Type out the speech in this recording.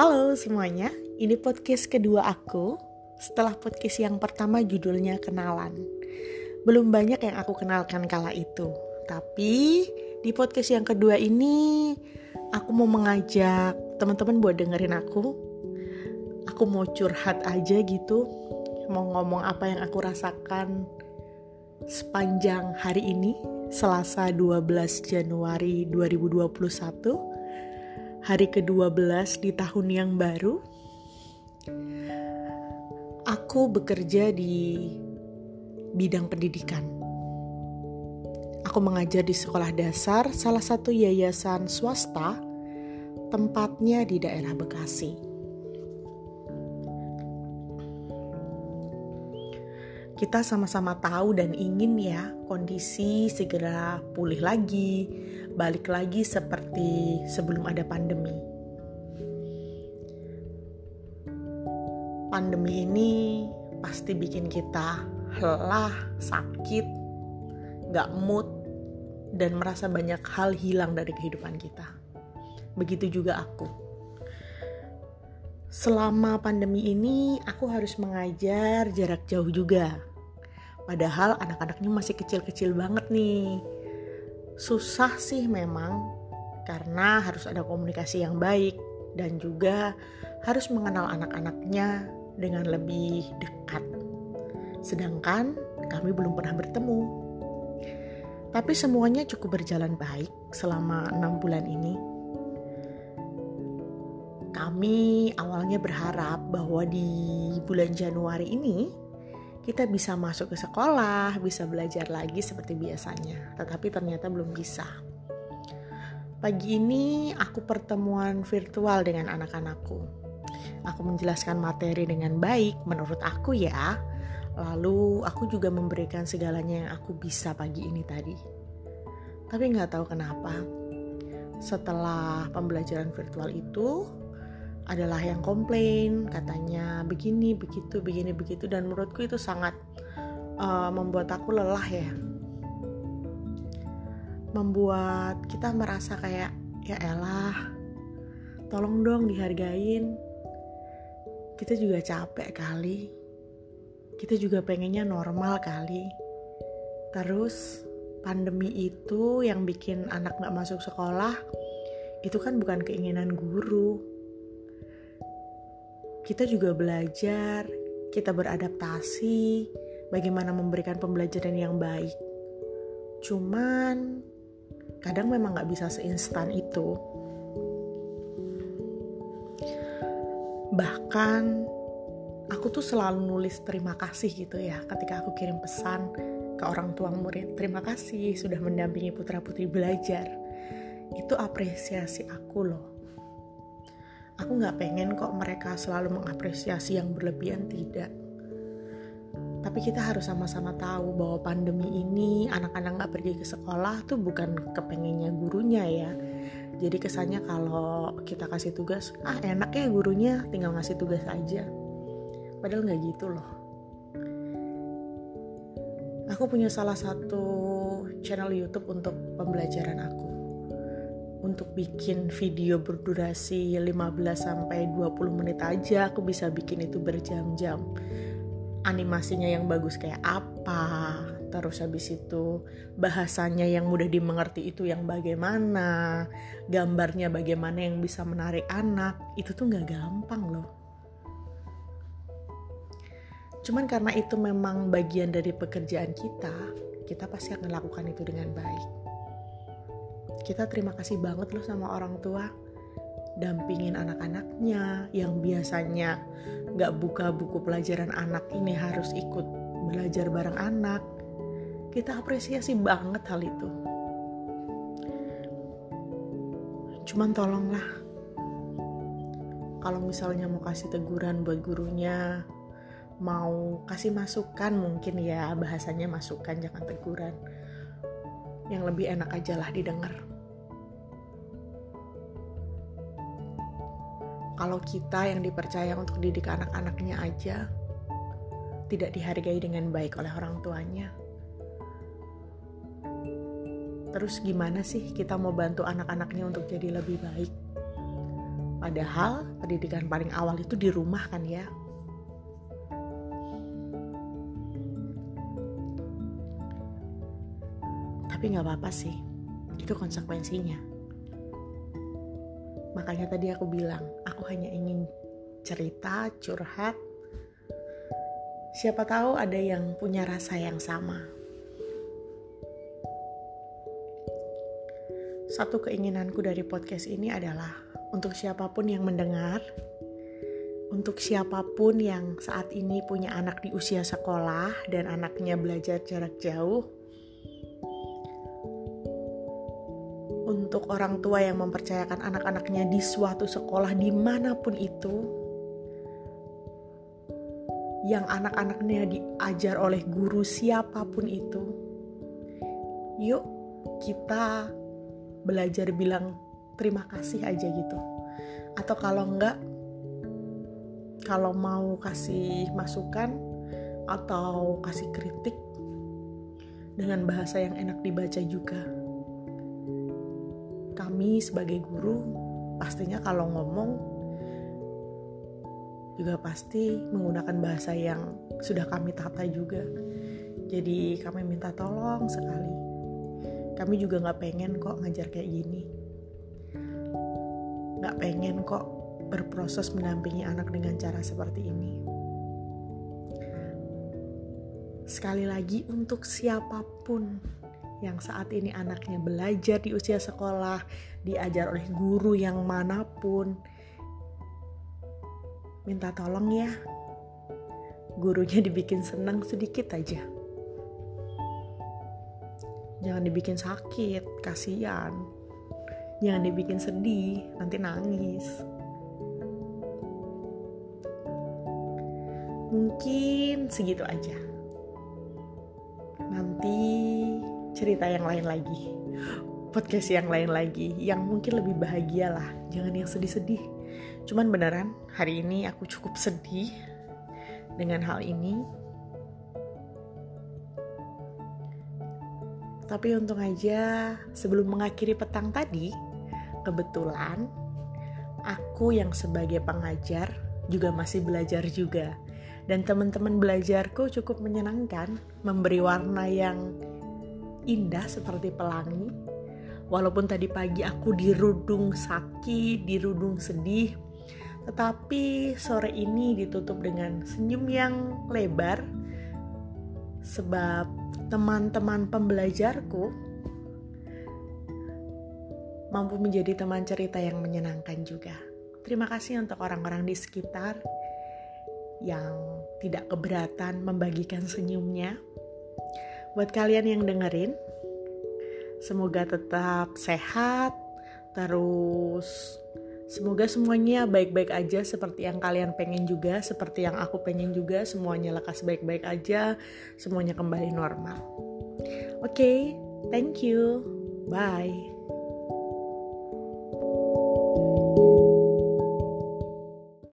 Halo semuanya, ini podcast kedua aku setelah podcast yang pertama judulnya kenalan. Belum banyak yang aku kenalkan kala itu, tapi di podcast yang kedua ini aku mau mengajak teman-teman buat dengerin aku. Aku mau curhat aja gitu, mau ngomong apa yang aku rasakan sepanjang hari ini, Selasa 12 Januari 2021 hari ke-12 di tahun yang baru. Aku bekerja di bidang pendidikan. Aku mengajar di sekolah dasar salah satu yayasan swasta, tempatnya di daerah Bekasi. kita sama-sama tahu dan ingin ya kondisi segera pulih lagi, balik lagi seperti sebelum ada pandemi. Pandemi ini pasti bikin kita lelah, sakit, gak mood, dan merasa banyak hal hilang dari kehidupan kita. Begitu juga aku. Selama pandemi ini, aku harus mengajar jarak jauh juga Padahal anak-anaknya masih kecil-kecil banget nih. Susah sih memang karena harus ada komunikasi yang baik dan juga harus mengenal anak-anaknya dengan lebih dekat. Sedangkan kami belum pernah bertemu. Tapi semuanya cukup berjalan baik selama enam bulan ini. Kami awalnya berharap bahwa di bulan Januari ini kita bisa masuk ke sekolah, bisa belajar lagi seperti biasanya. Tetapi ternyata belum bisa. Pagi ini aku pertemuan virtual dengan anak-anakku. Aku menjelaskan materi dengan baik menurut aku ya. Lalu aku juga memberikan segalanya yang aku bisa pagi ini tadi. Tapi nggak tahu kenapa. Setelah pembelajaran virtual itu, adalah yang komplain katanya begini begitu begini begitu dan menurutku itu sangat uh, membuat aku lelah ya. Membuat kita merasa kayak ya elah tolong dong dihargain. Kita juga capek kali. Kita juga pengennya normal kali. Terus pandemi itu yang bikin anak gak masuk sekolah itu kan bukan keinginan guru kita juga belajar, kita beradaptasi, bagaimana memberikan pembelajaran yang baik. Cuman kadang memang gak bisa seinstan itu. Bahkan aku tuh selalu nulis terima kasih gitu ya ketika aku kirim pesan ke orang tua murid. Terima kasih sudah mendampingi putra-putri belajar. Itu apresiasi aku loh aku nggak pengen kok mereka selalu mengapresiasi yang berlebihan tidak. Tapi kita harus sama-sama tahu bahwa pandemi ini anak-anak nggak pergi ke sekolah tuh bukan kepengennya gurunya ya. Jadi kesannya kalau kita kasih tugas ah enak ya gurunya tinggal ngasih tugas aja. Padahal nggak gitu loh. Aku punya salah satu channel YouTube untuk pembelajaran aku untuk bikin video berdurasi 15 sampai 20 menit aja aku bisa bikin itu berjam-jam. Animasinya yang bagus kayak apa, terus habis itu bahasanya yang mudah dimengerti itu yang bagaimana, gambarnya bagaimana yang bisa menarik anak, itu tuh nggak gampang loh. Cuman karena itu memang bagian dari pekerjaan kita, kita pasti akan lakukan itu dengan baik kita terima kasih banget loh sama orang tua. Dampingin anak-anaknya yang biasanya gak buka buku pelajaran anak ini harus ikut belajar bareng anak. Kita apresiasi banget hal itu. Cuman tolonglah kalau misalnya mau kasih teguran buat gurunya mau kasih masukan mungkin ya bahasanya masukan jangan teguran. Yang lebih enak aja lah didengar. Kalau kita yang dipercaya untuk didik anak-anaknya aja tidak dihargai dengan baik oleh orang tuanya. Terus gimana sih kita mau bantu anak-anaknya untuk jadi lebih baik? Padahal pendidikan paling awal itu di rumah kan ya. Tapi nggak apa-apa sih, itu konsekuensinya. Makanya tadi aku bilang, aku hanya ingin cerita, curhat. Siapa tahu ada yang punya rasa yang sama. Satu keinginanku dari podcast ini adalah untuk siapa pun yang mendengar, untuk siapa pun yang saat ini punya anak di usia sekolah dan anaknya belajar jarak jauh, untuk orang tua yang mempercayakan anak-anaknya di suatu sekolah di mana pun itu, yang anak-anaknya diajar oleh guru siapa pun itu, yuk kita belajar bilang terima kasih aja gitu. Atau kalau enggak kalau mau kasih masukan atau kasih kritik dengan bahasa yang enak dibaca juga kami sebagai guru pastinya kalau ngomong juga pasti menggunakan bahasa yang sudah kami tata juga. Jadi kami minta tolong sekali. Kami juga nggak pengen kok ngajar kayak gini. Gak pengen kok berproses mendampingi anak dengan cara seperti ini. Sekali lagi untuk siapa pun yang saat ini anaknya belajar di usia sekolah, diajar oleh guru yang mana pun, minta tolong ya, gurunya dibikin senang sedikit aja. Jangan dibikin sakit, kasihan. Jangan dibikin sedih nanti nangis. Mungkin segitu aja. Nanti cerita yang lain lagi. Podcast yang lain lagi yang mungkin lebih bahagia lah. Jangan yang sedih-sedih. Cuman beneran hari ini aku cukup sedih dengan hal ini. Tapi untung aja sebelum mengakhiri petang tadi kebetulan aku yang sebagai pengajar juga masih belajar juga. Dan teman-teman belajarku cukup menyenangkan memberi warna yang indah seperti pelangi walaupun tadi pagi aku dirudung sakit dirudung sedih tetapi sore ini ditutup dengan senyum yang lebar sebab teman-teman pembelajarku mampu menjadi teman cerita yang menyenangkan juga. Terima kasih untuk orang-orang di sekitar yang tidak keberatan membagikan senyumnya. Buat kalian yang dengerin, semoga tetap sehat, terus semoga semuanya baik-baik aja seperti yang kalian pengen juga, seperti yang aku pengen juga, semuanya lekas baik-baik aja, semuanya kembali normal. Oke, okay, thank you. Bye.